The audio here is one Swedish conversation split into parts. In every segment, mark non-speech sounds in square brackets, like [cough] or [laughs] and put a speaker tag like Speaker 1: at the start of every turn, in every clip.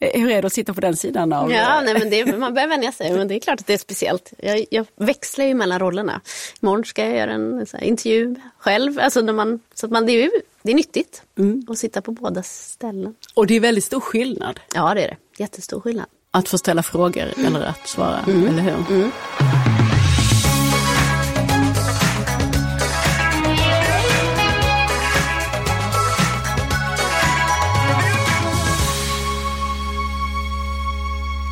Speaker 1: Eh, Hur är det att sitta på den sidan av...
Speaker 2: Ja, nej, men det, man börjar vänja sig, men det är klart att det är speciellt. Jag, jag växlar ju mellan rollerna. Imorgon ska jag göra en här, intervju själv, alltså när man, så att man, det, är ju, det är nyttigt att sitta på båda ställen.
Speaker 1: Och det är väldigt stor skillnad
Speaker 2: Ja, det är det. Jättestor skillnad.
Speaker 1: att få ställa frågor eller att svara, eller hur?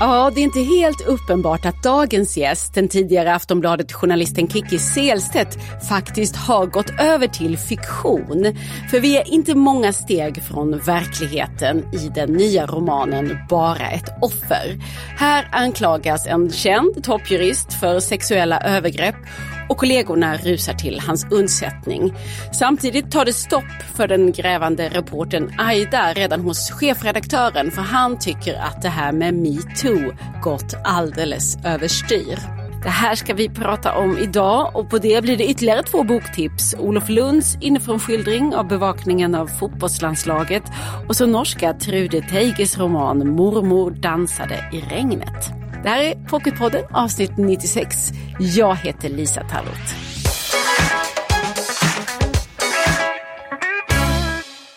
Speaker 1: Ja, det är inte helt uppenbart att dagens gäst, den tidigare Aftonbladet-journalisten Kikki Selstedt, faktiskt har gått över till fiktion. För vi är inte många steg från verkligheten i den nya romanen Bara ett offer. Här anklagas en känd toppjurist för sexuella övergrepp och kollegorna rusar till hans undsättning. Samtidigt tar det stopp för den grävande reportern Aida redan hos chefredaktören för han tycker att det här med metoo gått alldeles överstyr. Det här ska vi prata om idag och på det blir det ytterligare två boktips. Olof Lunds inifrån skildring av bevakningen av fotbollslandslaget och så norska Trude Teiges roman Mormor dansade i regnet. Det här är Pocketpodden avsnitt 96. Jag heter Lisa Tallroth.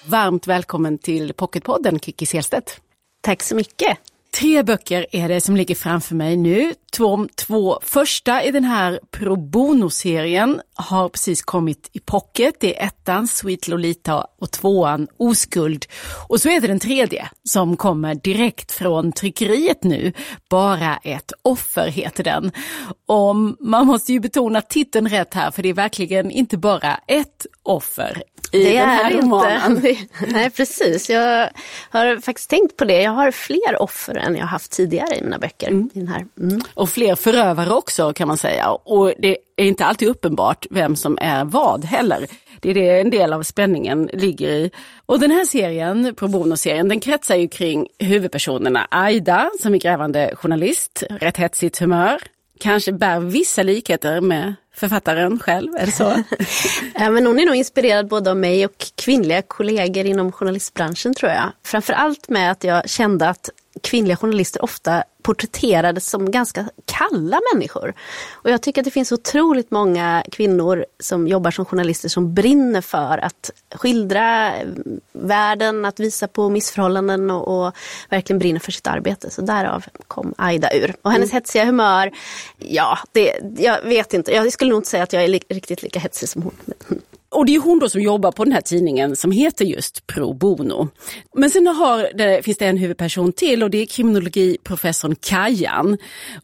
Speaker 1: Varmt välkommen till Pocketpodden Kikki Selstedt.
Speaker 2: Tack så mycket.
Speaker 1: Tre böcker är det som ligger framför mig nu. Två, två första i den här pro bono-serien har precis kommit i pocket. Det är ettan, Sweet Lolita och tvåan, Oskuld. Och så är det den tredje som kommer direkt från tryckeriet nu. Bara ett offer heter den. Och man måste ju betona titeln rätt här för det är verkligen inte bara ett offer i
Speaker 2: det
Speaker 1: den här
Speaker 2: är
Speaker 1: romanen.
Speaker 2: inte. [laughs] Nej, precis. Jag har faktiskt tänkt på det. Jag har fler offer än jag haft tidigare i mina böcker. I den här. Mm.
Speaker 1: Och fler förövare också kan man säga. Och det är inte alltid uppenbart vem som är vad heller. Det är det en del av spänningen ligger i. Och den här serien, Pro Bono-serien, den kretsar ju kring huvudpersonerna Aida som är grävande journalist, rätt hetsigt humör, kanske bär vissa likheter med författaren själv, är det så? [laughs]
Speaker 2: Ja, men hon är nog inspirerad både av mig och kvinnliga kollegor inom journalistbranschen tror jag. Framförallt med att jag kände att kvinnliga journalister ofta porträtterades som ganska kalla människor. Och jag tycker att det finns otroligt många kvinnor som jobbar som journalister som brinner för att skildra världen, att visa på missförhållanden och, och verkligen brinner för sitt arbete. Så därav kom Aida ur. Och hennes hetsiga humör, ja, det, jag vet inte. Jag skulle nog inte säga att jag är li riktigt lika hetsig som hon.
Speaker 1: Och det är hon då som jobbar på den här tidningen som heter just Pro Bono. Men sen har det, finns det en huvudperson till och det är kriminologiprofessorn Kajan.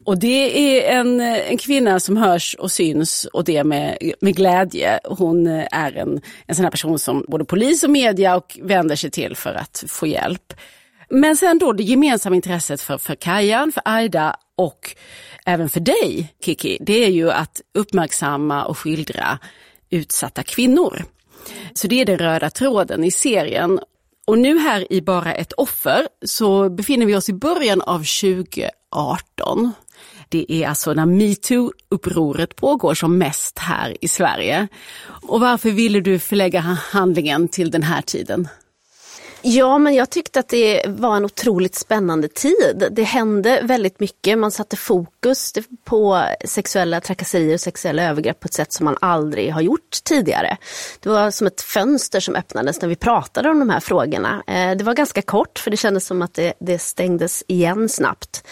Speaker 1: Och det är en, en kvinna som hörs och syns och det med, med glädje. Hon är en, en sån här person som både polis och media och vänder sig till för att få hjälp. Men sen då det gemensamma intresset för, för Kajan, för Aida och även för dig Kiki, det är ju att uppmärksamma och skildra utsatta kvinnor. Så det är den röda tråden i serien. Och nu här i Bara ett offer så befinner vi oss i början av 2018. Det är alltså när metoo-upproret pågår som mest här i Sverige. Och varför ville du förlägga handlingen till den här tiden?
Speaker 2: Ja, men jag tyckte att det var en otroligt spännande tid. Det hände väldigt mycket. Man satte fokus på sexuella trakasserier och sexuella övergrepp på ett sätt som man aldrig har gjort tidigare. Det var som ett fönster som öppnades när vi pratade om de här frågorna. Eh, det var ganska kort för det kändes som att det, det stängdes igen snabbt.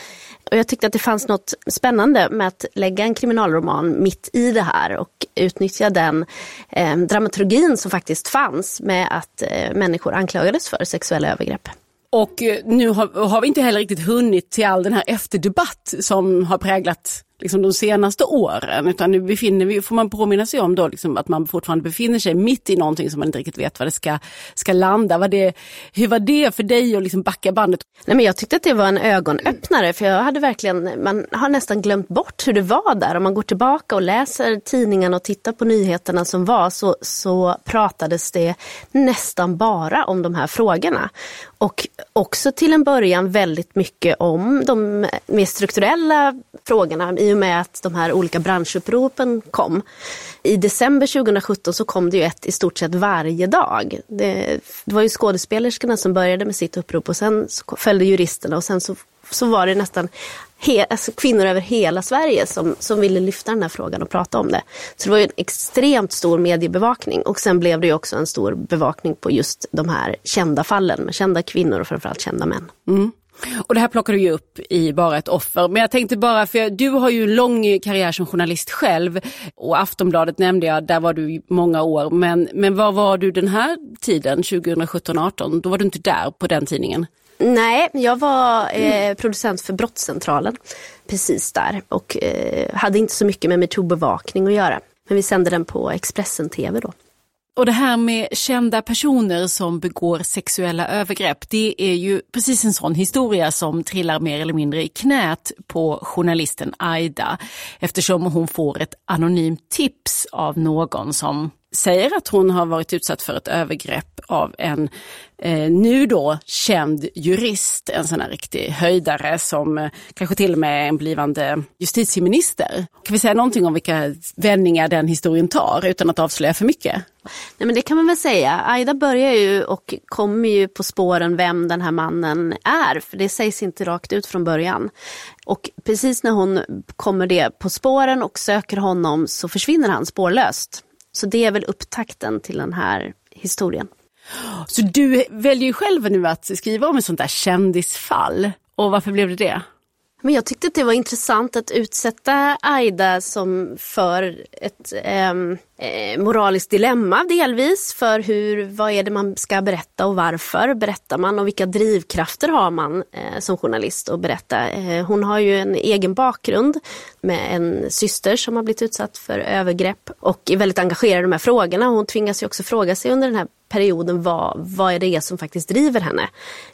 Speaker 2: Och jag tyckte att det fanns något spännande med att lägga en kriminalroman mitt i det här och utnyttja den eh, dramaturgin som faktiskt fanns med att eh, människor anklagades för sexuella övergrepp.
Speaker 1: Och eh, nu har, har, vi inte heller riktigt hunnit till all den här efterdebatt som har präglat liksom, de senaste åren. Utan nu befinner vi, får man påminna sig om då liksom, att man fortfarande befinner sig mitt i någonting som man inte riktigt vet var det ska, ska landa. Var det, hur var det för dig att liksom backa bandet?
Speaker 2: Nej, men jag tyckte att det var en ögonöppnare för jag hade verkligen, man har nästan glömt bort hur det var där. Om man går tillbaka och läser tidningarna och tittar på nyheterna som var så, så pratades det nästan bara om de här frågorna. Och också till en början väldigt mycket om de mer strukturella frågorna i och med att de här olika branschuppropen kom. I december 2017 så kom det ju ett i stort sett varje dag. Det, det var ju skådespelerskorna som började med sitt upprop och sen följde juristerna och sen så, så var det nästan he, alltså kvinnor över hela Sverige som, som ville lyfta den här frågan och prata om det. Så det var ju en extremt stor mediebevakning och sen blev det ju också en stor bevakning på just de här kända fallen med kända kvinnor och framförallt kända män.
Speaker 1: Mm. Och det här plockar du ju upp i Bara ett offer. Men jag tänkte bara, för du har ju en lång karriär som journalist själv och Aftonbladet nämnde jag, där var du i många år. Men, men var var du den här tiden, 2017-18? Då var du inte där på den tidningen?
Speaker 2: Nej, jag var eh, producent för Brottscentralen precis där och eh, hade inte så mycket med metoo-bevakning att göra. Men vi sände den på Expressen TV då.
Speaker 1: Och det här med kända personer som begår sexuella övergrepp, det är ju precis en sån historia som trillar mer eller mindre i knät på journalisten Aida eftersom hon får ett anonymt tips av någon som säger att hon har varit utsatt för ett övergrepp av en eh, nu då känd jurist, en sån här riktig höjdare som eh, kanske till och med är en blivande justitieminister. Kan vi säga någonting om vilka vändningar den historien tar utan att avslöja för mycket?
Speaker 2: Nej, men det kan man väl säga. Aida börjar ju och kommer ju på spåren vem den här mannen är, för det sägs inte rakt ut från början. Och precis när hon kommer det på spåren och söker honom så försvinner han spårlöst. Så det är väl upptakten till den här historien.
Speaker 1: Så du väljer ju själv nu att skriva om ett sånt där kändisfall. Och varför blev det det?
Speaker 2: Men jag tyckte att det var intressant att utsätta Aida som för ett ehm, eh, moraliskt dilemma delvis. För hur, vad är det man ska berätta och varför berättar man och vilka drivkrafter har man eh, som journalist att berätta. Eh, hon har ju en egen bakgrund med en syster som har blivit utsatt för övergrepp och är väldigt engagerad i de här frågorna. Hon tvingas ju också fråga sig under den här perioden vad, vad är det som faktiskt driver henne?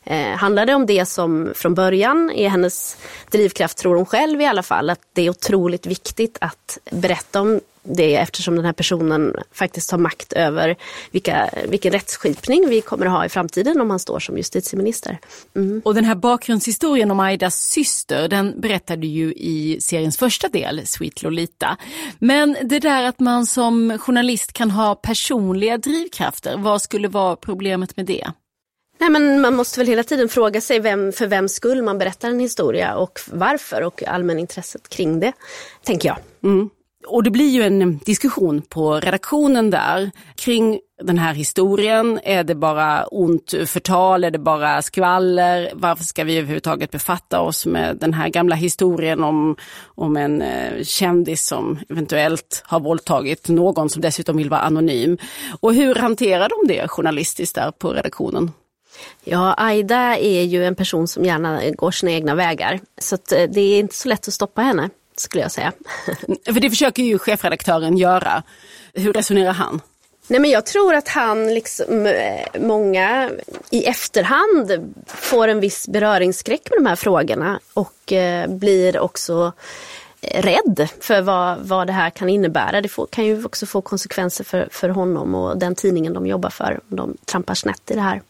Speaker 2: Eh, handlar det om det som från början är hennes drivkraft, tror hon själv i alla fall, att det är otroligt viktigt att berätta om det eftersom den här personen faktiskt har makt över vilka, vilken rättsskipning vi kommer att ha i framtiden om han står som justitieminister.
Speaker 1: Mm. Och den här bakgrundshistorien om Aidas syster, den berättade ju i seriens första del, Sweet Lolita. Men det där att man som journalist kan ha personliga drivkrafter, vad skulle vara problemet med det?
Speaker 2: Nej, men man måste väl hela tiden fråga sig vem, för vems skull man berättar en historia och varför och allmänintresset kring det, tänker jag.
Speaker 1: Mm. Och det blir ju en diskussion på redaktionen där kring den här historien. Är det bara ont förtal? Är det bara skvaller? Varför ska vi överhuvudtaget befatta oss med den här gamla historien om, om en eh, kändis som eventuellt har våldtagit någon som dessutom vill vara anonym? Och hur hanterar de det journalistiskt där på redaktionen?
Speaker 2: Ja, Aida är ju en person som gärna går sina egna vägar. Så eh, det är inte så lätt att stoppa henne skulle jag säga. [laughs]
Speaker 1: För det försöker ju chefredaktören göra. Hur resonerar han?
Speaker 2: Nej, men jag tror att han, liksom, eh, många i efterhand får en viss beröringsskräck med de här frågorna och eh, blir också eh, rädd för vad, vad det här kan innebära. Det får, kan ju också få konsekvenser för, för honom och den tidningen de jobbar för om de trampar snett i det här.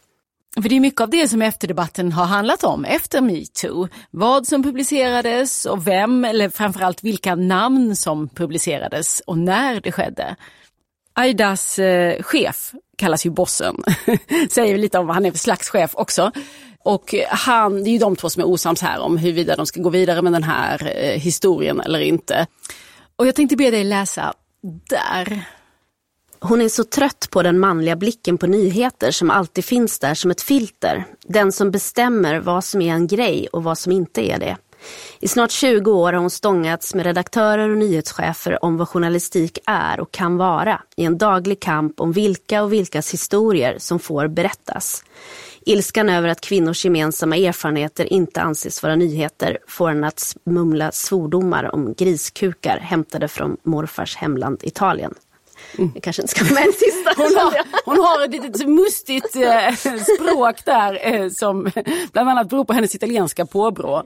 Speaker 1: För det är mycket av det som efterdebatten har handlat om efter metoo. Vad som publicerades och vem, eller framförallt vilka namn som publicerades och när det skedde. Aidas eh, chef kallas ju bossen, [laughs] säger lite om vad han är för slags chef också. Och han, det är ju de två som är osams här om huruvida de ska gå vidare med den här eh, historien eller inte. Och jag tänkte be dig läsa där.
Speaker 2: Hon är så trött på den manliga blicken på nyheter som alltid finns där som ett filter. Den som bestämmer vad som är en grej och vad som inte är det. I snart 20 år har hon stångats med redaktörer och nyhetschefer om vad journalistik är och kan vara i en daglig kamp om vilka och vilkas historier som får berättas. Ilskan över att kvinnors gemensamma erfarenheter inte anses vara nyheter får henne att mumla svordomar om griskukar hämtade från morfars hemland Italien. Mm. Jag kanske inte ska med en sista.
Speaker 1: Hon har, hon har ett litet mustigt eh, språk där eh, som bland annat beror på hennes italienska påbrå.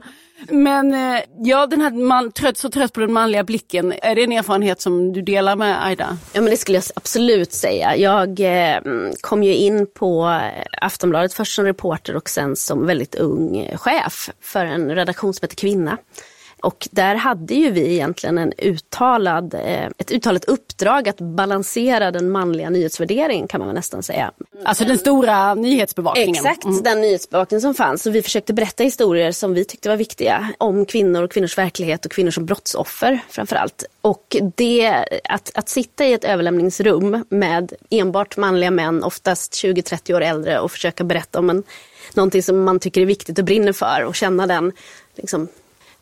Speaker 1: Men eh, ja, den här man, trött, så trött på den manliga blicken, är det en erfarenhet som du delar med Aida?
Speaker 2: Ja, men det skulle jag absolut säga. Jag eh, kom ju in på Aftonbladet först som reporter och sen som väldigt ung chef för en redaktion som heter Kvinna. Och där hade ju vi egentligen en uttalad, eh, ett uttalat uppdrag att balansera den manliga nyhetsvärderingen kan man nästan säga.
Speaker 1: Alltså den stora nyhetsbevakningen?
Speaker 2: Exakt, mm. den nyhetsbevakning som fanns. Och vi försökte berätta historier som vi tyckte var viktiga om kvinnor och kvinnors verklighet och kvinnor som brottsoffer framförallt. Och det, att, att sitta i ett överlämningsrum med enbart manliga män, oftast 20-30 år äldre och försöka berätta om en, någonting som man tycker är viktigt och brinner för och känna den liksom,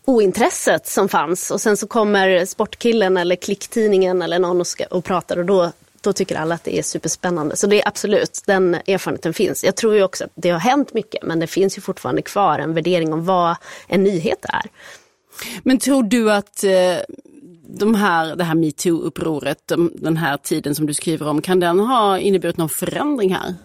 Speaker 2: ointresset som fanns och sen så kommer Sportkillen eller Klicktidningen eller någon och, ska, och pratar och då, då tycker alla att det är superspännande. Så det är absolut, den erfarenheten finns. Jag tror ju också att det har hänt mycket men det finns ju fortfarande kvar en värdering om vad en nyhet är.
Speaker 1: Men tror du att eh, de här, det här metoo-upproret, den här tiden som du skriver om, kan den ha inneburit någon förändring här?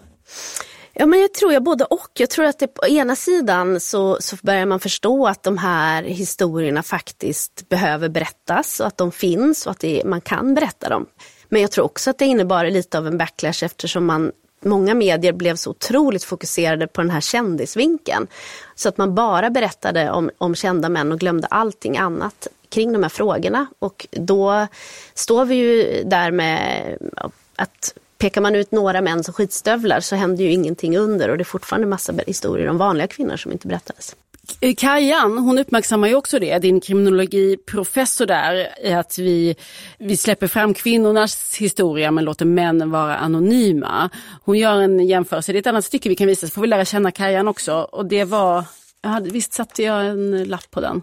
Speaker 2: Ja, men jag tror jag både och. Jag tror att det, på ena sidan så, så börjar man förstå att de här historierna faktiskt behöver berättas och att de finns och att det, man kan berätta dem. Men jag tror också att det innebar lite av en backlash eftersom man Många medier blev så otroligt fokuserade på den här kändisvinkeln. Så att man bara berättade om, om kända män och glömde allting annat kring de här frågorna. Och då står vi ju där med att Pekar man ut några män som skitstövlar så händer ju ingenting under och det är fortfarande massa historier om vanliga kvinnor som inte berättades.
Speaker 1: Eh, Kajan, hon uppmärksammar ju också det, din kriminologiprofessor där, att vi, vi släpper fram kvinnornas historia men låter männen vara anonyma. Hon gör en jämförelse, det är ett annat stycke vi kan visa så får vi lära känna Kajan också. Och det var, jag hade, visst satte jag en lapp på den?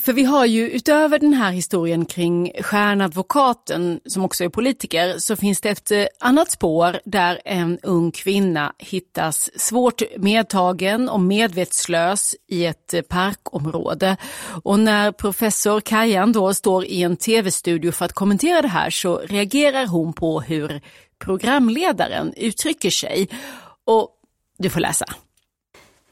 Speaker 1: För vi har ju utöver den här historien kring stjärnadvokaten som också är politiker så finns det ett eh, annat spår där en ung kvinna hittas svårt medtagen och medvetslös i ett eh, parkområde. Och när professor Kajan då står i en tv-studio för att kommentera det här så reagerar hon på hur programledaren uttrycker sig. Och du får läsa.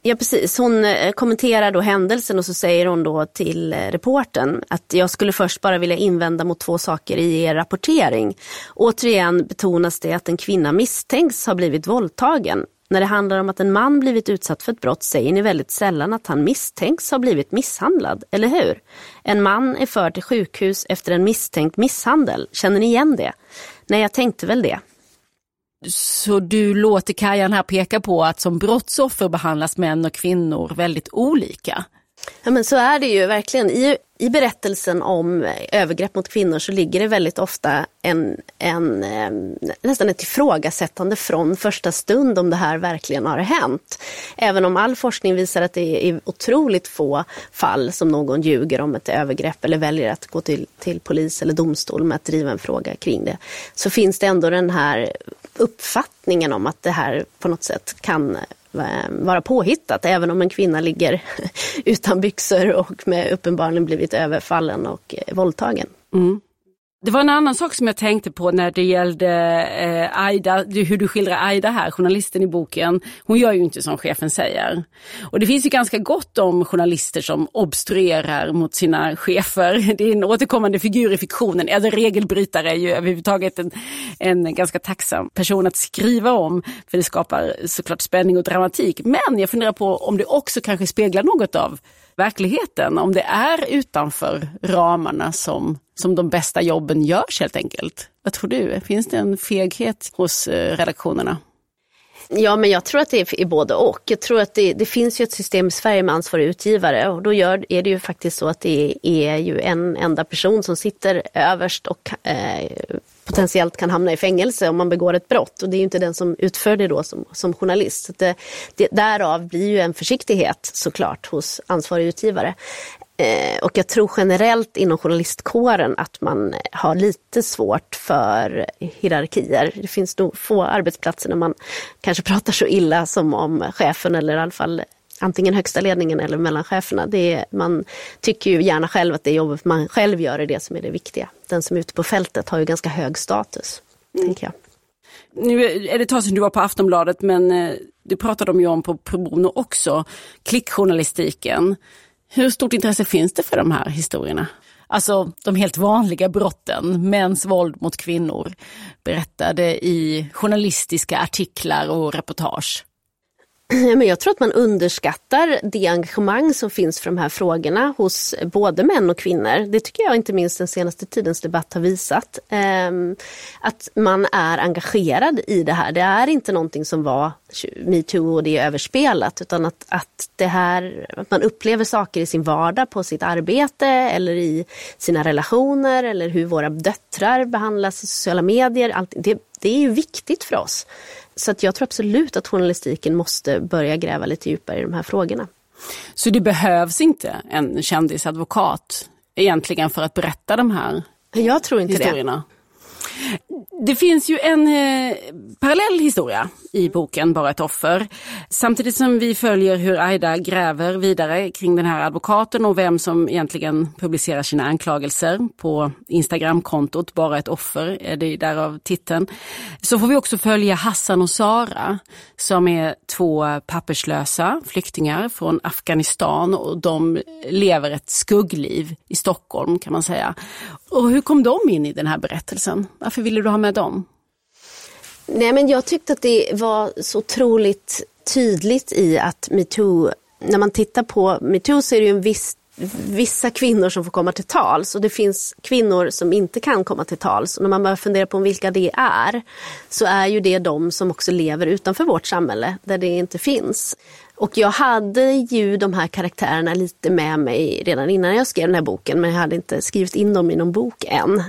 Speaker 2: Ja precis, hon eh, kommenterar då händelsen och så säger hon då till eh, reporten att jag skulle först bara vilja invända mot två saker i er rapportering. Återigen betonas det att en kvinna misstänks ha blivit våldtagen. När det handlar om att en man blivit utsatt för ett brott säger ni väldigt sällan att han misstänks ha blivit misshandlad, eller hur? En man är förd till sjukhus efter en misstänkt misshandel. Känner ni igen det? Nej, jag tänkte väl det.
Speaker 1: Så du låter Kajan här peka på att som brottsoffer behandlas män och kvinnor väldigt olika?
Speaker 2: Ja men så är det ju verkligen. I, I berättelsen om eh, övergrepp mot kvinnor så ligger det väldigt ofta en, en, eh, nästan ett ifrågasättande från första stund om det här verkligen har hänt. Även om all forskning visar att det är otroligt få fall som någon ljuger om ett övergrepp eller väljer att gå till, till polis eller domstol med att driva en fråga kring det. Så finns det ändå den här uppfattningen om att det här på något sätt kan eh, vara påhittat, även om en kvinna ligger [laughs] utan byxor och med uppenbarligen blivit överfallen och eh, våldtagen. Mm.
Speaker 1: Det var en annan sak som jag tänkte på när det gällde eh, Aida, hur du skildrar Aida här, journalisten i boken. Hon gör ju inte som chefen säger. Och det finns ju ganska gott om journalister som obstruerar mot sina chefer. [laughs] Det är en återkommande figur i fiktionen. Alltså regelbrytare är ju överhuvudtaget en, en ganska tacksam person att skriva om. För det skapar såklart spänning och dramatik. Men jag funderar på om det också kanske speglar något av verkligheten. Om det är utanför ramarna som, som de bästa jobben görs helt enkelt. Vad tror du? Finns det en feghet hos eh, redaktionerna?
Speaker 2: Ja, men jag tror att det är både och. Jag tror att det, det finns ju ett system i Sverige med ansvarig utgivare och då gör, är det ju faktiskt så att det är ju en enda person som sitter överst och eh, potentiellt kan hamna i fängelse om man begår ett brott. Och det är ju inte den som utför det då som, som journalist. Så det, det, därav blir ju en försiktighet såklart hos ansvarig utgivare. Eh, och jag tror generellt inom journalistkåren att man har lite svårt för hierarkier. Det finns nog få arbetsplatser där man kanske pratar så illa som om chefen eller i alla fall antingen högsta ledningen eller mellan cheferna. Det är, man tycker ju gärna själv att det jobbet man själv gör är det som är det viktiga. Den som är ute på fältet har ju ganska hög status, mm. tänker jag.
Speaker 1: Nu är det ett tag sedan du var på Aftonbladet men eh, du pratade de ju om på Pro också, klickjournalistiken. Hur stort intresse finns det för de här historierna? Alltså de helt vanliga brotten, mäns våld mot kvinnor, berättade i journalistiska artiklar och reportage. [clears throat]
Speaker 2: Men jag tror att man underskattar det engagemang som finns för de här frågorna hos både män och kvinnor. Det tycker jag inte minst den senaste tidens debatt har visat. Ehm, att man är engagerad i det här. Det är inte någonting som var metoo och det är överspelat utan att, att, det här, att man upplever saker i sin vardag på sitt arbete eller i sina relationer eller hur våra döttrar behandlas i sociala medier. Allt, det, det är ju viktigt för oss. Så att jag tror absolut att journalistiken måste börja gräva lite djupare i de här frågorna.
Speaker 1: Så det behövs inte en kändisadvokat egentligen för att berätta de här
Speaker 2: jag tror inte
Speaker 1: historierna?
Speaker 2: Det.
Speaker 1: Finns ju en eh, parallell historia i boken Bara ett offer. Samtidigt som vi följer hur Aida gräver vidare kring den här advokaten och vem som egentligen publicerar sina anklagelser på Instagramkontot Bara ett offer, är det därav titeln. Så får vi också följa Hassan och Sara som är två papperslösa flyktingar från Afghanistan och de lever ett skuggliv i Stockholm kan man säga. Och hur kom de in i den här berättelsen? Varför ville du ha med dem?
Speaker 2: Nej, men jag tyckte att det var så otroligt tydligt i att metoo, när man tittar på metoo så är det ju en viss vissa kvinnor som får komma till tals och det finns kvinnor som inte kan komma till tals. Och när man börjar fundera på vilka det är så är ju det de som också lever utanför vårt samhälle där det inte finns. Och jag hade ju de här karaktärerna lite med mig redan innan jag skrev den här boken men jag hade inte skrivit in dem i någon bok än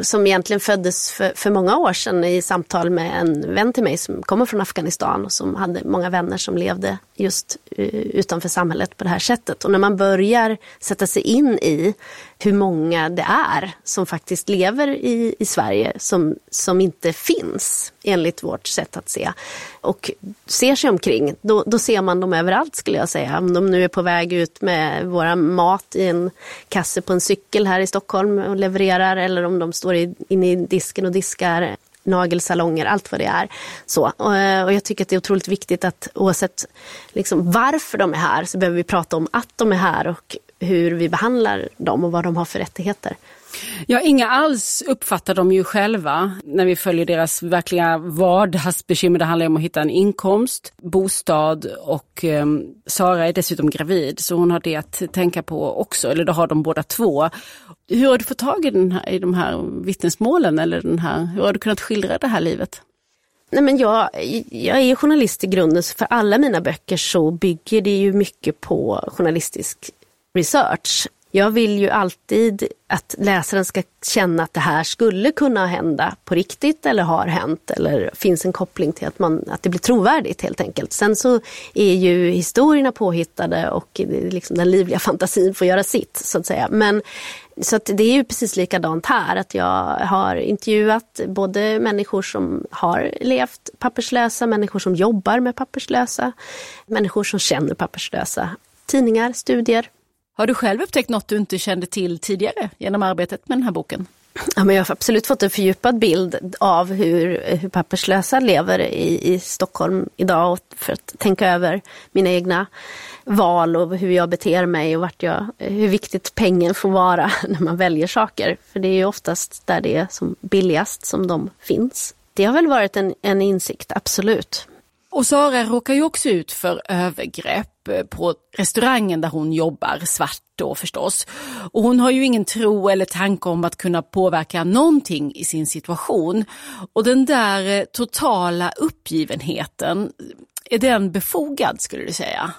Speaker 2: som egentligen föddes för, för, många år sedan i samtal med en vän till mig som kommer från Afghanistan och som hade många vänner som levde just eh, utanför samhället på det här sättet. Och när man börjar sätta sig in i hur många det är som faktiskt lever i, i Sverige som, som inte finns enligt vårt sätt att se och ser sig omkring, då, då ser man dem överallt skulle jag säga. Om de nu är på väg ut med våra mat i en kasse på en cykel här i Stockholm och levererar eller om de står inne i disken och diskar nagelsalonger, allt vad det är. Så, eh, och, jag tycker att det är otroligt viktigt att oavsett liksom, varför de är här så behöver vi prata om att de är här och hur vi behandlar dem och vad de har för rättigheter.
Speaker 1: Ja, inga alls uppfattar de ju själva när vi följer deras verkliga vardagsbekymmer. Det handlar om att hitta en inkomst, bostad och eh, Sara är dessutom gravid så hon har det att tänka på också, eller det har de båda två. Hur har du fått tag i, den här, i de här vittnesmålen eller den här, hur har du kunnat skildra det här livet?
Speaker 2: Nej, men jag, jag är journalist i grunden, så för alla mina böcker så bygger det ju mycket på journalistisk research. Jag vill ju alltid att läsaren ska känna att det här skulle kunna hända på riktigt eller har hänt eller finns en koppling till att, man, att det blir trovärdigt helt enkelt. Sen så är ju historierna påhittade och liksom den livliga [laughs] fantasin får göra sitt så att säga. Men så att det är ju precis likadant här, att jag har intervjuat både människor som har levt papperslösa, människor som jobbar med papperslösa, människor som känner papperslösa, tidningar, studier,
Speaker 1: har du själv upptäckt något du inte kände till tidigare genom arbetet med den här boken?
Speaker 2: Ja, men jag har absolut fått en fördjupad bild av hur, hur papperslösa lever i, i Stockholm idag och för att tänka över mina egna val och hur jag beter mig och vart jag, hur viktigt pengen får vara [laughs] när man väljer saker. För det är ju oftast där det är som billigast som de finns. Det har väl varit en, en insikt, absolut.
Speaker 1: Och Sara råkar ju också ut för övergrepp eh, på restaurangen där hon jobbar, svart då förstås. Och hon har ju ingen tro eller tanke om att kunna påverka någonting i sin situation. Och den där eh, totala uppgivenheten, eh, är den befogad skulle du säga?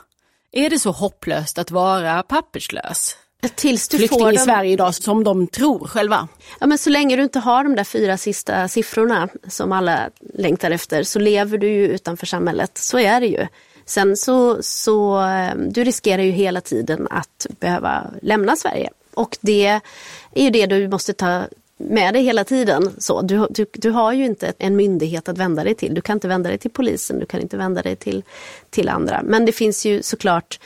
Speaker 1: Är det så hopplöst att vara papperslös?
Speaker 2: Tills du
Speaker 1: flykting
Speaker 2: får
Speaker 1: i. Sverige idag som de tror själva.
Speaker 2: Ja, men så länge du inte har de där fyra sista siffrorna som alla längtar efter så lever du ju utanför samhället. Så är det ju. Sen så, så eh, du riskerar ju hela tiden att behöva lämna Sverige. Och det är ju det du måste ta med dig hela tiden. Så, du, du, du har ju inte en myndighet att vända dig till. Du kan inte vända dig till polisen, du kan inte vända dig till, till andra. Men det finns ju såklart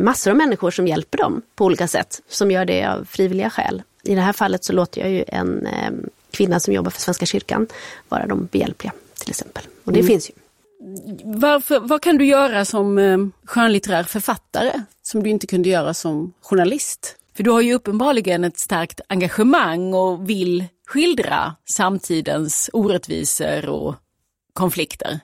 Speaker 2: massor av människor som hjälper dem på olika sätt. Som gör det av frivilliga skäl. I det här fallet så låter jag ju en eh, kvinna som jobbar för Svenska kyrkan vara dem behjälpliga till exempel. Och det finns ju.
Speaker 1: Varför, vad kan du göra som eh, skönlitterär författare som du inte kunde göra som journalist? För du har ju uppenbarligen ett starkt engagemang och vill skildra samtidens orättvisor och konflikter.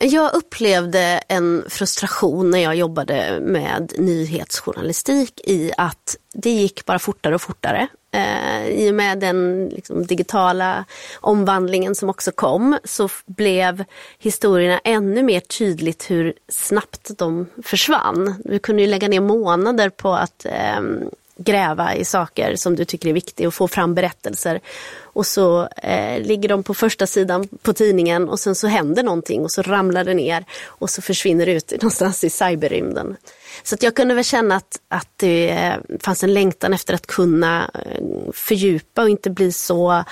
Speaker 2: Jag upplevde en frustration när jag jobbade med nyhetsjournalistik i att det gick bara fortare och fortare. Eh, I och med den liksom, digitala omvandlingen som också kom så blev historierna ännu mer tydligt hur snabbt de försvann. Vi kunde ju lägga ner månader på att ehm, gräva i saker som du tycker är viktiga och få fram berättelser. Och så eh, ligger de på första sidan på tidningen och sen så händer någonting och så ramlar det ner och så försvinner det ut [laughs] någonstans i cyberrymden. Så att jag kunde väl känna att, att det eh, fanns en längtan efter att kunna eh, fördjupa och inte bli så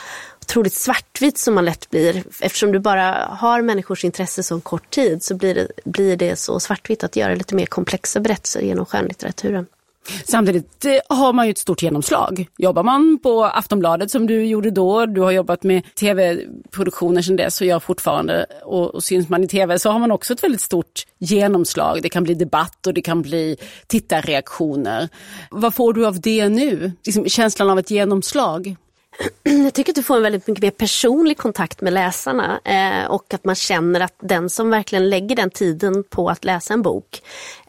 Speaker 2: otroligt svartvit som man lätt blir. Eftersom du bara har människors intresse så en kort tid så blir det, blir det så svartvitt att göra lite mer komplexa berättelser genom skönlitteraturen.
Speaker 1: Samtidigt har man ju ett stort genomslag. Jobbar man på Aftonbladet som du gjorde då, du har jobbat med tv-produktioner sedan dess och gör fortfarande och, och syns man i tv så har man också ett väldigt stort genomslag. Det kan bli debatt och det kan bli tittarreaktioner. Vad får du av det nu? Liksom känslan av ett genomslag? [clears throat]
Speaker 2: Jag tycker att du får en väldigt mycket mer personlig kontakt med läsarna eh, och att man känner att den som verkligen lägger den tiden på att läsa en bok.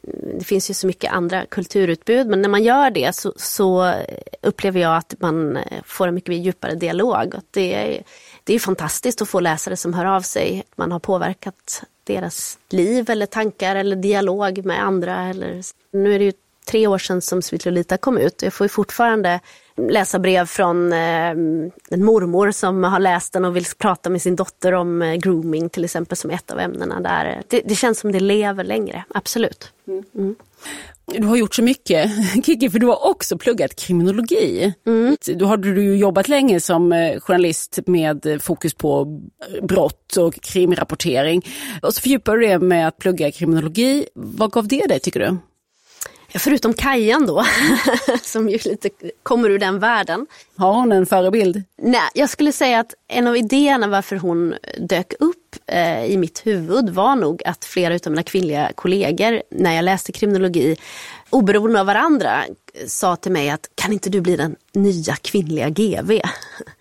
Speaker 2: Mm, det finns ju så mycket andra kulturutbud men när man gör det så, så upplever jag att man eh, får en mycket mer djupare dialog. Och det, är, det är fantastiskt att få läsare som hör av sig. Man har påverkat deras liv eller tankar eller dialog med andra. Eller, nu är det ju tre år sedan som Sweet Lolita kom ut. Jag får fortfarande läsa brev från eh, en mormor som har läst den och vill prata med sin dotter om eh, grooming till exempel som ett av ämnena där. Det, det känns som det lever längre, absolut.
Speaker 1: Du har gjort så mycket, [laughs] Kiki, för du har också pluggat kriminologi. Du har du jobbat länge som eh, journalist med eh, fokus på brott och krimrapportering. Och så fördjupar du det med att plugga kriminologi. Vad gav det dig tycker du?
Speaker 2: Förutom Kajan då, [laughs] som ju lite kommer ur den världen.
Speaker 1: Har hon en förebild?
Speaker 2: Nej, jag skulle säga att en av idéerna varför hon dök upp eh, i mitt huvud var nog att flera av mina kvinnliga kollegor när jag läste kriminologi oberoende av varandra sa till mig att kan inte du bli den nya kvinnliga GV? [laughs]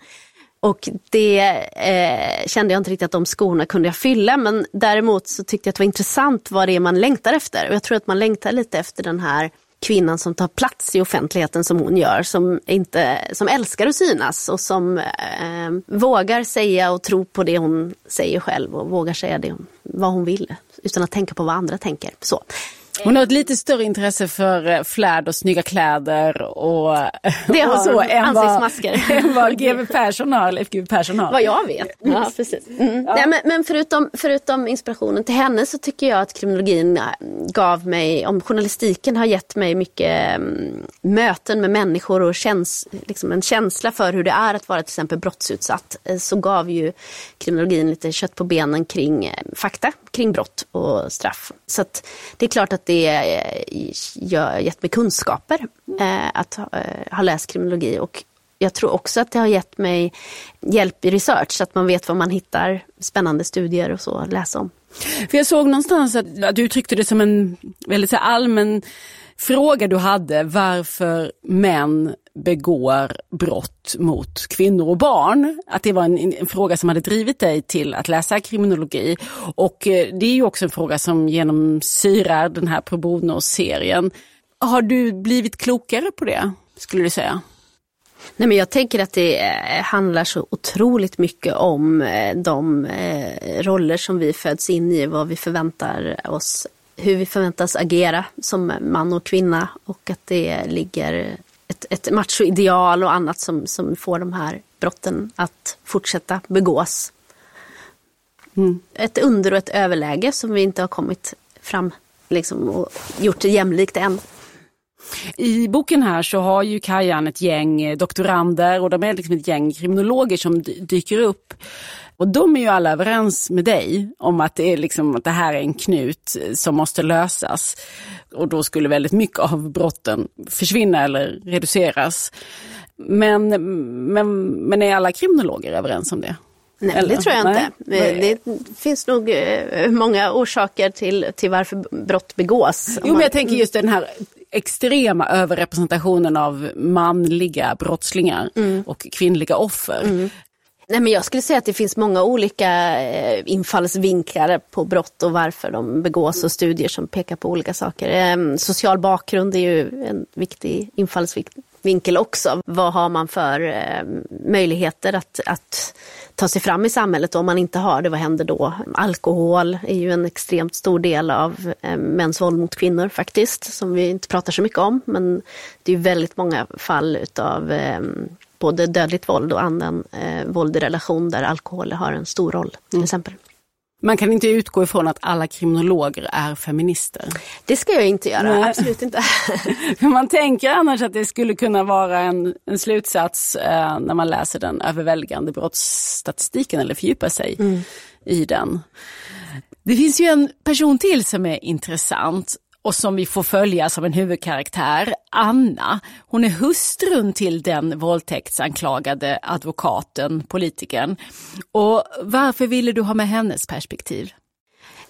Speaker 2: Och det eh, kände jag inte riktigt att de skorna kunde jag fylla men däremot så tyckte jag att det var intressant vad det är man längtar efter. Och jag tror att man längtar lite efter den här kvinnan som tar plats i offentligheten som hon gör, som, inte, som älskar att synas och som eh, vågar säga och tro på det hon säger själv och vågar säga det, vad hon vill utan att tänka på vad andra tänker. Så.
Speaker 1: Hon har ett lite större intresse för eh, flärd och snygga kläder och,
Speaker 2: Det har
Speaker 1: och [laughs] så än vad, [laughs] än vad GW Persson har, Leif GW Persson har.
Speaker 2: Vad jag vet. Ja, precis. Mm. Nej, men men förutom, förutom inspirationen till henne så tycker jag att kriminologin äh, gav mig, om journalistiken har gett mig mycket mm, möten med människor och käns, liksom en känsla för hur det är att vara till exempel brottsutsatt, eh, så gav ju kriminologin lite kött på benen kring eh, fakta, kring brott och straff. Så det är klart att det har gett mig kunskaper eh, att ha, eh, ha läst kriminologi och jag tror också att det har gett mig hjälp i research så att man vet var man hittar spännande studier och så att läsa om.
Speaker 1: För jag såg någonstans att, att du uttryckte det som en väldigt så allmän fråga du hade varför män begår brott mot kvinnor och barn. Att det var en, en fråga som hade drivit dig till att läsa kriminologi. Och eh, det är ju också en fråga som genomsyrar den här Pro Bono-serien. Har du blivit klokare på det, skulle du säga?
Speaker 2: Nej, men jag tänker att det eh, handlar så otroligt mycket om eh, de eh, roller som vi föds in i, vad vi förväntar oss, hur vi förväntas agera som man och kvinna och att det ligger ett, ett machoideal och annat som, som får de här brotten att fortsätta begås. Mm. Ett under och ett överläge som vi inte har kommit fram liksom, och gjort det jämlikt än.
Speaker 1: I boken här så har ju Kajan ett gäng doktorander och de är liksom ett gäng kriminologer som dyker upp. Och de är ju alla överens med dig om att det, är liksom, att det här är en knut som måste lösas. Och då skulle väldigt mycket av brotten försvinna eller reduceras. Men, men, men är alla kriminologer överens om det?
Speaker 2: Nej, Eller? det tror jag inte. Nej. Det finns nog eh, många orsaker till, till varför brott begås.
Speaker 1: Jo, men jag tänker just den här extrema överrepresentationen av manliga brottslingar mm. och kvinnliga offer. Mm.
Speaker 2: Nej, men jag skulle säga att det finns många olika eh, infallsvinklar på brott och varför de begås och studier som pekar på olika saker. Eh, social bakgrund är ju en viktig infallsvinkel också. Vad har man för eh, möjligheter att, att ta sig fram i samhället och om man inte har det, vad händer då? Alkohol är ju en extremt stor del av eh, mäns våld mot kvinnor faktiskt, som vi inte pratar så mycket om. Men det är väldigt många fall utav eh, både dödligt våld och annan eh, våld i relation där alkohol har en stor roll till mm. exempel.
Speaker 1: Man kan inte utgå ifrån att alla kriminologer är feminister.
Speaker 2: Det ska jag inte göra, Nej. absolut inte. [laughs]
Speaker 1: man tänker annars att det skulle kunna vara en, en slutsats eh, när man läser den överväldigande brottsstatistiken eller fördjupar sig mm. i den. Det finns ju en person till som är intressant och som vi får följa som en huvudkaraktär, Anna. Hon är hustrun till den våldtäktsanklagade advokaten, politikern. Och varför ville du ha med hennes perspektiv?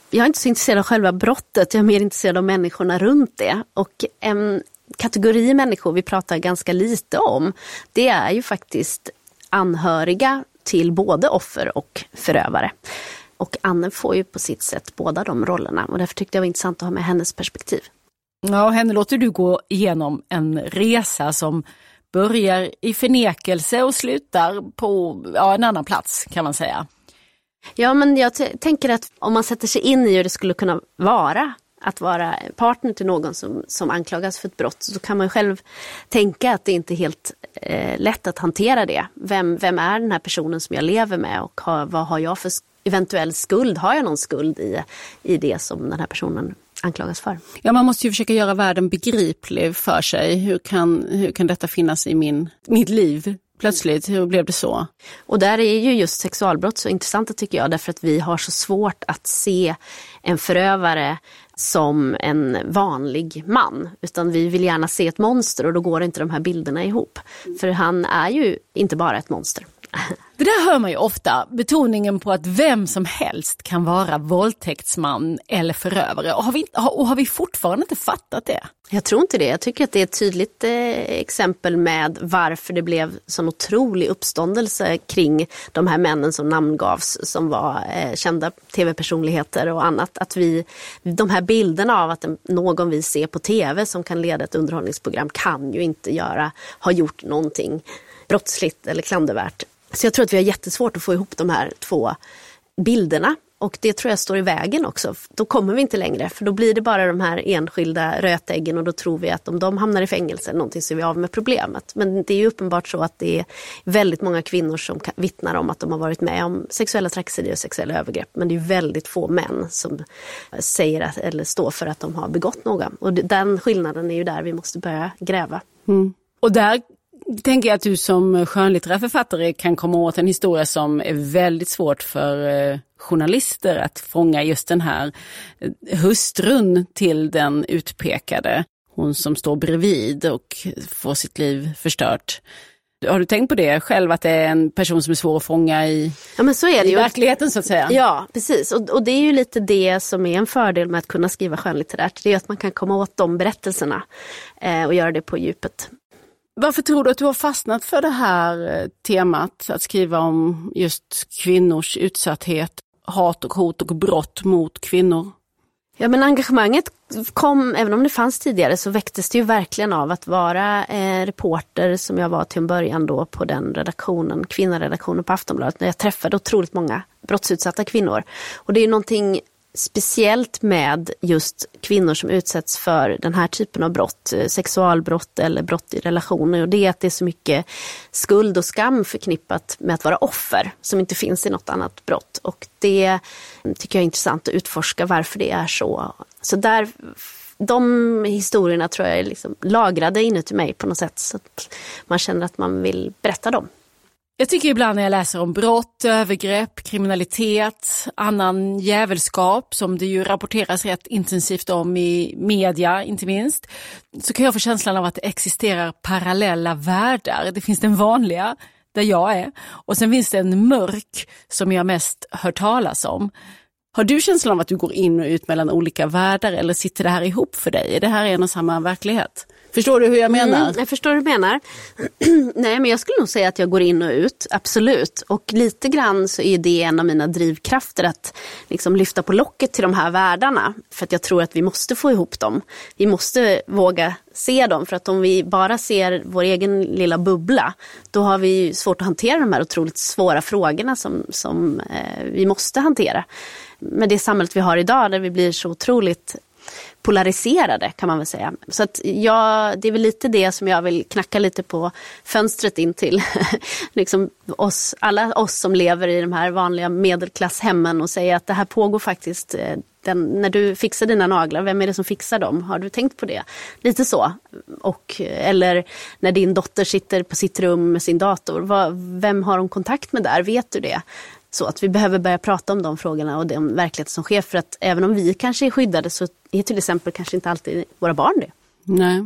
Speaker 2: Jag är inte så intresserad av själva brottet, jag är mer intresserad av människorna runt det. Och en kategori människor vi pratar ganska lite om, det är ju faktiskt anhöriga till både offer och förövare. Och Anne får ju på sitt sätt båda de rollerna och därför tyckte jag det var intressant att ha med hennes perspektiv.
Speaker 1: Ja, henne låter du gå igenom en resa som börjar i förnekelse och slutar på ja, en annan plats kan man säga.
Speaker 2: Ja, men jag tänker att om man sätter sig in i hur det skulle kunna vara att vara partner till någon som, som anklagas för ett brott så kan man själv tänka att det inte är helt eh, lätt att hantera det. Vem, vem är den här personen som jag lever med och har, vad har jag för eventuell skuld? Har jag någon skuld i, i det som den här personen anklagas för?
Speaker 1: Ja, man måste ju försöka göra världen begriplig för sig. Hur kan, hur kan detta finnas i min, mitt liv? Plötsligt, hur blev det så?
Speaker 2: Och där är ju just sexualbrott så intressanta tycker jag därför att vi har så svårt att se en förövare som en vanlig man. Utan vi vill gärna se ett monster och då går inte de här bilderna ihop. För han är ju inte bara ett monster.
Speaker 1: Det där hör man ju ofta, betoningen på att vem som helst kan vara våldtäktsman eller förövare. Och har vi, och har vi fortfarande inte fattat det?
Speaker 2: Jag tror inte det. Jag tycker att det är ett tydligt eh, exempel med varför det blev sån otrolig uppståndelse kring de här männen som namngavs som var eh, kända tv-personligheter och annat. Att vi, de här bilderna av att någon vi ser på tv som kan leda ett underhållningsprogram kan ju inte göra, ha gjort någonting brottsligt eller klandervärt. Så jag tror att vi har jättesvårt att få ihop de här två bilderna. Och det tror jag står i vägen också. Då kommer vi inte längre för då blir det bara de här enskilda rötäggen och då tror vi att om de hamnar i fängelse någonting så är vi av med problemet. Men det är ju uppenbart så att det är väldigt många kvinnor som vittnar om att de har varit med om sexuella trakasserier och sexuella övergrepp. Men det är väldigt få män som eh, säger att, eller står för att de har begått något. Och den skillnaden är ju där vi måste börja gräva.
Speaker 1: Mm. Och där tänker jag att du som skönlitterär författare kan komma åt en historia som är väldigt svårt för eh, journalister att fånga just den här eh, hustrun till den utpekade. Hon som står bredvid och får sitt liv förstört. Har du tänkt på det själv, att det är en person som är svår att fånga i,
Speaker 2: ja, men så är det
Speaker 1: i
Speaker 2: ju.
Speaker 1: verkligheten så att säga?
Speaker 2: Ja, precis. Och, och, det är ju lite det som är en fördel med att kunna skriva skönlitterärt. Det är att man kan komma åt de berättelserna eh, och göra det på djupet.
Speaker 1: Varför tror du att du har fastnat för det här eh, temat, att skriva om just kvinnors utsatthet, hat och hot och brott mot kvinnor?
Speaker 2: Ja men engagemanget kom, även om det fanns tidigare, så väcktes det ju verkligen av att vara eh, reporter som jag var till en början då på den redaktionen, kvinnoredaktionen på Aftonbladet, när jag träffade otroligt många brottsutsatta kvinnor. Och det är någonting speciellt med just kvinnor som utsätts för den här typen av brott, eh, sexualbrott eller brott i relationer. Och det är att det är så mycket skuld och skam förknippat med att vara offer som inte finns i något annat brott. Och det tycker jag är intressant att utforska varför det är så. Så där de historierna tror jag är liksom lagrade inuti mig på något sätt. Så att man känner att man vill berätta dem.
Speaker 1: Jag tycker ibland när jag läser om brott, övergrepp, kriminalitet, annan jävelskap som det ju rapporteras rätt intensivt om i media inte minst, så kan jag få känslan av att det existerar parallella världar. Det finns den vanliga, där jag är, och sen finns det en mörk som jag mest hör talas om. Har du känslan av att du går in och ut mellan olika världar eller sitter det här ihop för dig? Är det här en och samma verklighet? Förstår du hur jag menar? Mm,
Speaker 2: jag förstår hur du menar. [clears throat] Nej, men jag skulle nog säga att jag går in och ut, absolut. Och lite grann så är det en av mina drivkrafter att liksom lyfta på locket till de här världarna. För att jag tror att vi måste få ihop dem. Vi måste våga se dem, för att om vi bara ser vår egen lilla bubbla, då har vi svårt att hantera de här otroligt svåra frågorna som, som eh, vi måste hantera. Med det samhället vi har idag, där vi blir så otroligt polariserade kan man väl säga. Så att jag, det är väl lite det som jag vill knacka lite på fönstret in till [laughs] liksom oss, alla oss som lever i de här vanliga medelklasshemmen och säga att det här pågår faktiskt eh, den, när du fixar dina naglar, vem är det som fixar dem? Har du tänkt på det? Lite så. Och, eh, eller när din dotter sitter på sitt rum med sin dator, vad, vem har hon kontakt med där? Vet du det? Så att vi behöver börja prata om de frågorna och den verklighet som sker. För att även om vi kanske är skyddade så är till exempel kanske inte alltid våra barn det.
Speaker 1: Nej.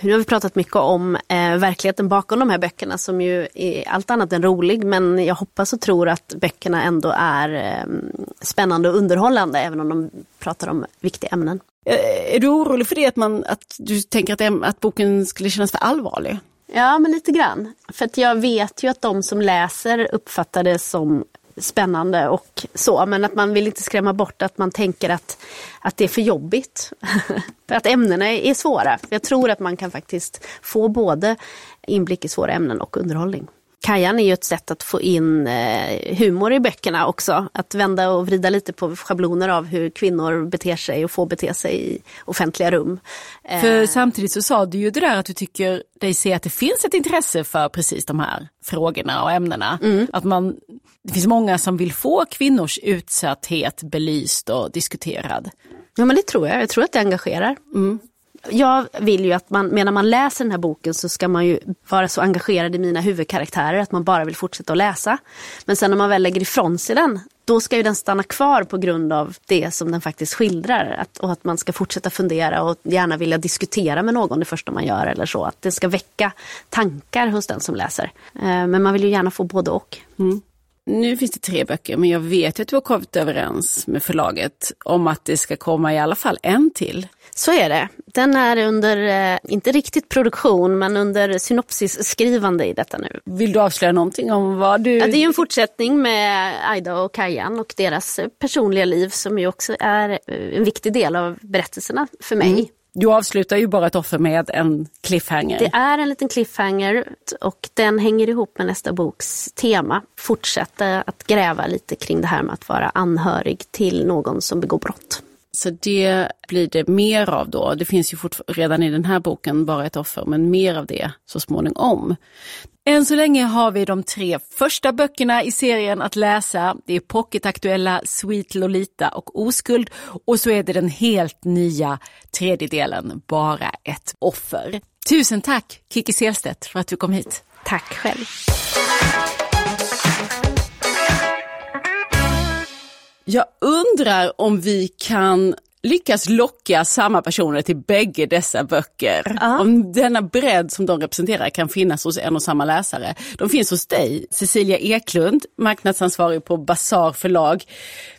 Speaker 2: Nu har vi pratat mycket om eh, verkligheten bakom de här böckerna som ju är allt annat än rolig. Men jag hoppas och tror att böckerna ändå är eh, spännande och underhållande även om de pratar om viktiga ämnen.
Speaker 1: Eh, är du orolig för det, att, man, att du tänker att, att boken skulle kännas för allvarlig?
Speaker 2: Ja, men lite grann. För att jag vet ju att de som läser uppfattar det som spännande och så. Men att man vill inte skrämma bort att man tänker att, att det är för jobbigt. [laughs] för att ämnena är svåra. Jag tror att man kan faktiskt få både inblick i svåra ämnen och underhållning. Kajan är ju ett sätt att få in eh, humor i böckerna också. Att vända och vrida lite på schabloner av hur kvinnor beter sig och får bete sig i offentliga rum.
Speaker 1: För eh. samtidigt så sa du ju det där att du tycker dig se att det finns ett intresse för precis de här frågorna och ämnena. Mm. Att man, det finns många som vill få kvinnors utsatthet belyst och diskuterad.
Speaker 2: Ja men det tror jag, jag tror att det engagerar. Mm jag vill ju att man, medan man läser den här boken så ska man ju vara så engagerad i mina huvudkaraktärer att man bara vill fortsätta att läsa. Men sen när man väl lägger ifrån sig den, då ska ju den stanna kvar på grund av det som den faktiskt skildrar. Att, och att man ska fortsätta fundera och gärna vilja diskutera med någon det första man gör eller så. Att det ska väcka tankar hos den som läser. Eh, men man vill ju gärna få både och. Mm.
Speaker 1: Nu finns det tre böcker, men jag vet att du har kommit överens med förlaget om att det ska komma i alla fall en till.
Speaker 2: Så är det. Den är under, eh, inte riktigt produktion, men under synopsisskrivande i detta nu.
Speaker 1: Vill du avslöja någonting om vad du...
Speaker 2: Ja, det är en fortsättning med Aida och Kajan och deras personliga liv som ju också är eh, en viktig del av berättelserna för mig. Mm.
Speaker 1: Du avslutar ju bara ett offer med en cliffhanger.
Speaker 2: Det är en liten cliffhanger och den hänger ihop med nästa boks tema. Fortsätta att gräva lite kring det här med att vara anhörig till någon som begår brott.
Speaker 1: Så det blir det mer av då. Det finns ju redan i den här boken bara ett offer, men mer av det så småningom. Än så länge har vi de tre första böckerna i serien att läsa. Det är pocketaktuella Sweet Lolita och Oskuld och så är det den helt nya tredje delen, Bara ett offer. Tusen tack Kiki Selstedt för att du kom hit.
Speaker 2: Tack själv.
Speaker 1: Jag undrar om vi kan lyckas locka samma personer till bägge dessa böcker. Ja. Om denna bredd som de representerar kan finnas hos en och samma läsare. De finns hos dig, Cecilia Eklund, marknadsansvarig på Bazar förlag.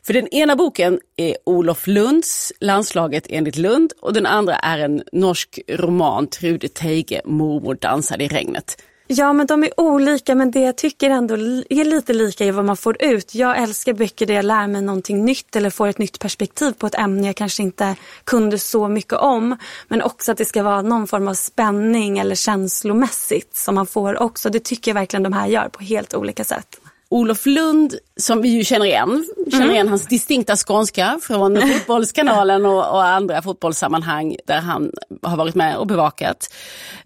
Speaker 1: För den ena boken är Olof Lunds Landslaget enligt Lund och den andra är en norsk roman, Trude Teige, Mormor dansade i regnet.
Speaker 3: Ja, men de är olika, men det jag tycker ändå är lite lika i vad man får ut. Jag älskar böcker där jag lär mig någonting nytt eller får ett nytt perspektiv på ett ämne jag kanske inte kunde så mycket om. Men också att det ska vara någon form av spänning eller känslomässigt som man får också. Det tycker jag verkligen de här gör på helt olika sätt.
Speaker 1: Olof Lund, som vi ju känner igen, känner
Speaker 3: Mm.
Speaker 1: igen hans distinkta skånska från [laughs] Fotbollskanalen och, och andra fotbollssammanhang där han har varit med och bevakat.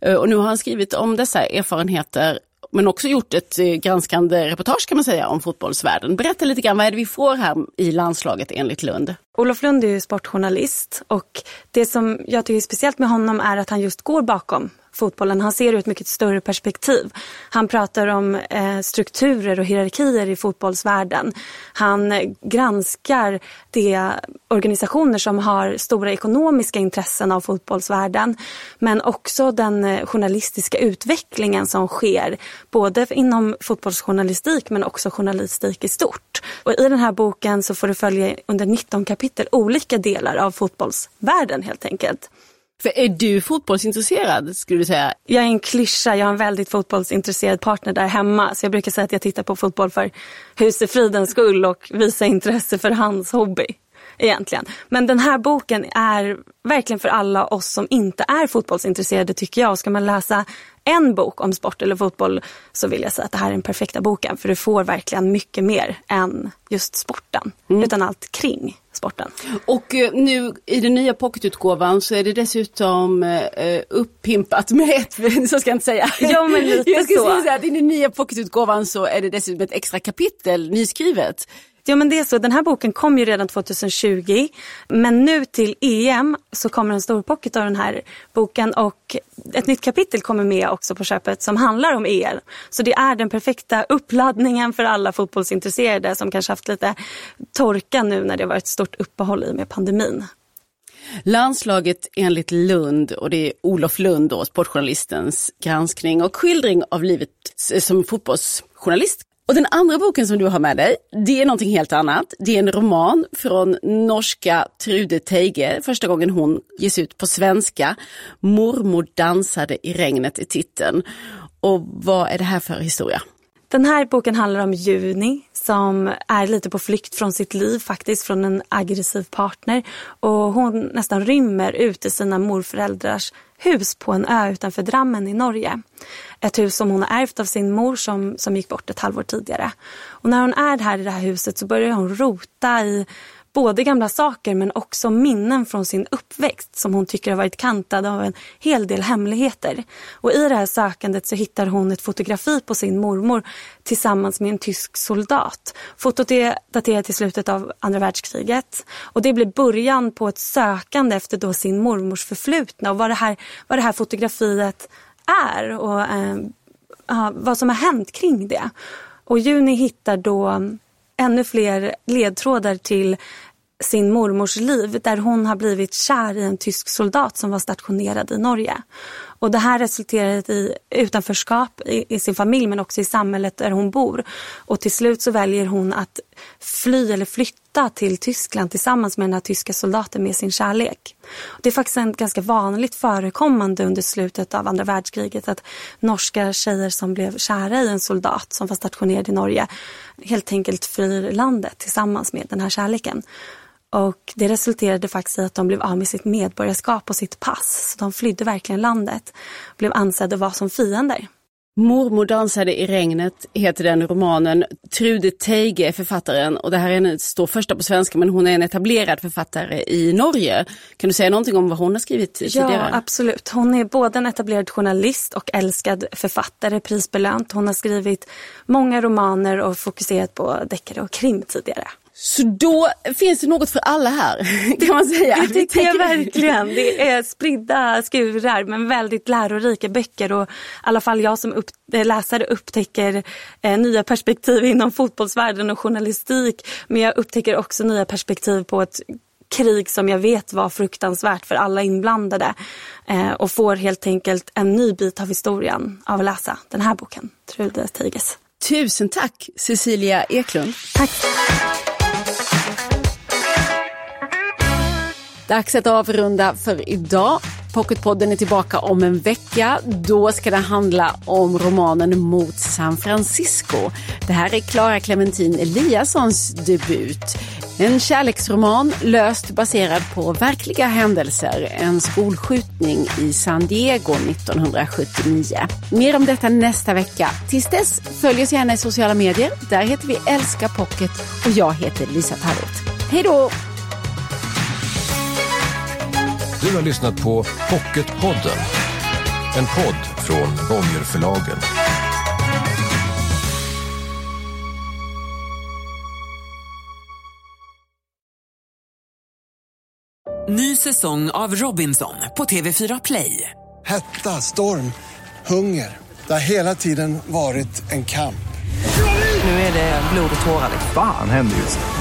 Speaker 1: Eh, Och nu har han skrivit om dessa erfarenheter men också gjort ett eh, granskande reportage kan man säga om fotbollsvärlden. Berätta lite grann, vad är det vi får här i landslaget enligt Lund?
Speaker 3: Olof Lund är ju sportjournalist och det som jag tycker är speciellt med honom är att han just går bakom fotbollen. Han ser ur ett mycket större perspektiv. Han pratar om eh, strukturer och hierarkier i fotbollsvärlden. Han granskar de organisationer som har stora ekonomiska intressen av fotbollsvärlden. Men också den eh, journalistiska utvecklingen som sker. Både inom fotbollsjournalistik men också journalistik i stort. Och I den här boken så får du följa under 19 kapitel olika delar av fotbollsvärlden helt enkelt.
Speaker 1: För är du fotbollsintresserad skulle du säga?
Speaker 3: Jag är en klyscha, jag har en väldigt fotbollsintresserad partner där hemma. Så jag brukar säga att jag tittar på fotboll för husefridens skull och visa intresse för hans hobby. Egentligen. Men den här boken är verkligen för alla oss som inte är fotbollsintresserade tycker jag. Och ska man läsa en bok om sport eller fotboll så vill jag säga att det här är den perfekta boken. För du får verkligen mycket mer än just sporten. Utan allt kring sporten.
Speaker 1: Och eh, nu i den nya pocketutgåvan så är det dessutom eh, upppimpat med ett, [laughs] så ska jag inte säga.
Speaker 3: Ja, men [laughs] lite
Speaker 1: jag ska
Speaker 3: så.
Speaker 1: säga att i den nya pocketutgåvan så är det dessutom ett extra kapitel nyskrivet.
Speaker 3: Ja men det är så, den här boken kom ju redan 2020 men nu till EM så kommer en stor pocket av den här boken och ett nytt kapitel kommer med också på köpet som handlar om EM. Så det är den perfekta uppladdningen för alla fotbollsintresserade som kanske haft lite torka nu när det varit ett stort uppehåll i med pandemin.
Speaker 1: Landslaget enligt Lund och det är Olof Lund då, sportjournalistens granskning och skildring av livet som fotbollsjournalist. Och den andra boken som du har med dig, det är någonting helt annat. Det är en roman från norska Trude Teige, första gången hon ges ut på svenska. Mormor dansade i regnet i titeln. Och vad är det här för historia?
Speaker 3: Den här boken handlar om Juni som är lite på flykt från sitt liv faktiskt, från en aggressiv partner. Och hon nästan rymmer ut i sina morföräldrars hus på en ö utanför Drammen i Norge. Ett hus som hon har ärvt av sin mor som, som gick bort ett halvår tidigare. Och när hon är här i det här huset så börjar hon rota i både gamla saker men också minnen från sin uppväxt som hon tycker har varit kantad av en hel del hemligheter. Och i det här sökandet så hittar hon ett fotografi på sin mormor tillsammans med en tysk soldat. Fotot är daterat till slutet av andra världskriget och det blir början på ett sökande efter då sin mormors förflutna och vad det här, vad det här fotografiet är och eh, vad som har hänt kring det. Och Juni hittar då ännu fler ledtrådar till sin mormors liv där hon har blivit kär i en tysk soldat som var stationerad i Norge. Och det här resulterade i utanförskap i, i sin familj men också i samhället där hon bor. Och till slut så väljer hon att fly eller flytta till Tyskland tillsammans med den här tyska soldaten med sin kärlek. Det är faktiskt en ganska vanligt förekommande under slutet av andra världskriget att norska tjejer som blev kära i en soldat som var stationerad i Norge helt enkelt flyr landet tillsammans med den här kärleken. Och det resulterade faktiskt i att de blev av med sitt medborgarskap och sitt pass. Så de flydde verkligen landet. Blev ansedda vara som fiender.
Speaker 1: Mormor dansade i regnet heter den romanen. Trude Teige är författaren och det här är en, står första på svenska men hon är en etablerad författare i Norge. Kan du säga någonting om vad hon har skrivit tidigare?
Speaker 3: Ja, absolut. Hon är både en etablerad journalist och älskad författare, prisbelönt. Hon har skrivit många romaner och fokuserat på deckare och krim tidigare.
Speaker 1: Så då finns det något för alla här [laughs] kan man säga.
Speaker 3: Det tycker jag verkligen. Det är spridda skurar men väldigt lärorika böcker och i alla fall jag som upp, läsare upptäcker eh, nya perspektiv inom fotbollsvärlden och journalistik. Men jag upptäcker också nya perspektiv på ett krig som jag vet var fruktansvärt för alla inblandade. Eh, och får helt enkelt en ny bit av historien av att läsa den här boken, Trude Teiges.
Speaker 1: Tusen tack Cecilia Eklund.
Speaker 3: Tack.
Speaker 1: Dags att avrunda för idag. Pocketpodden är tillbaka om en vecka. Då ska det handla om romanen Mot San Francisco. Det här är Clara Clementin Eliassons debut. En kärleksroman löst baserad på verkliga händelser. En skolskjutning i San Diego 1979. Mer om detta nästa vecka. Tills dess, följ oss gärna i sociala medier. Där heter vi Älska Pocket och jag heter Lisa Tallroth. Hej då!
Speaker 4: Du har lyssnat på Pocketpodden. En podd från Bonnierförlagen.
Speaker 5: Ny säsong av Robinson på TV4 Play.
Speaker 6: Hetta, storm, hunger. Det har hela tiden varit en kamp.
Speaker 5: Nu är det blod och tårar.
Speaker 7: Fan händer just nu.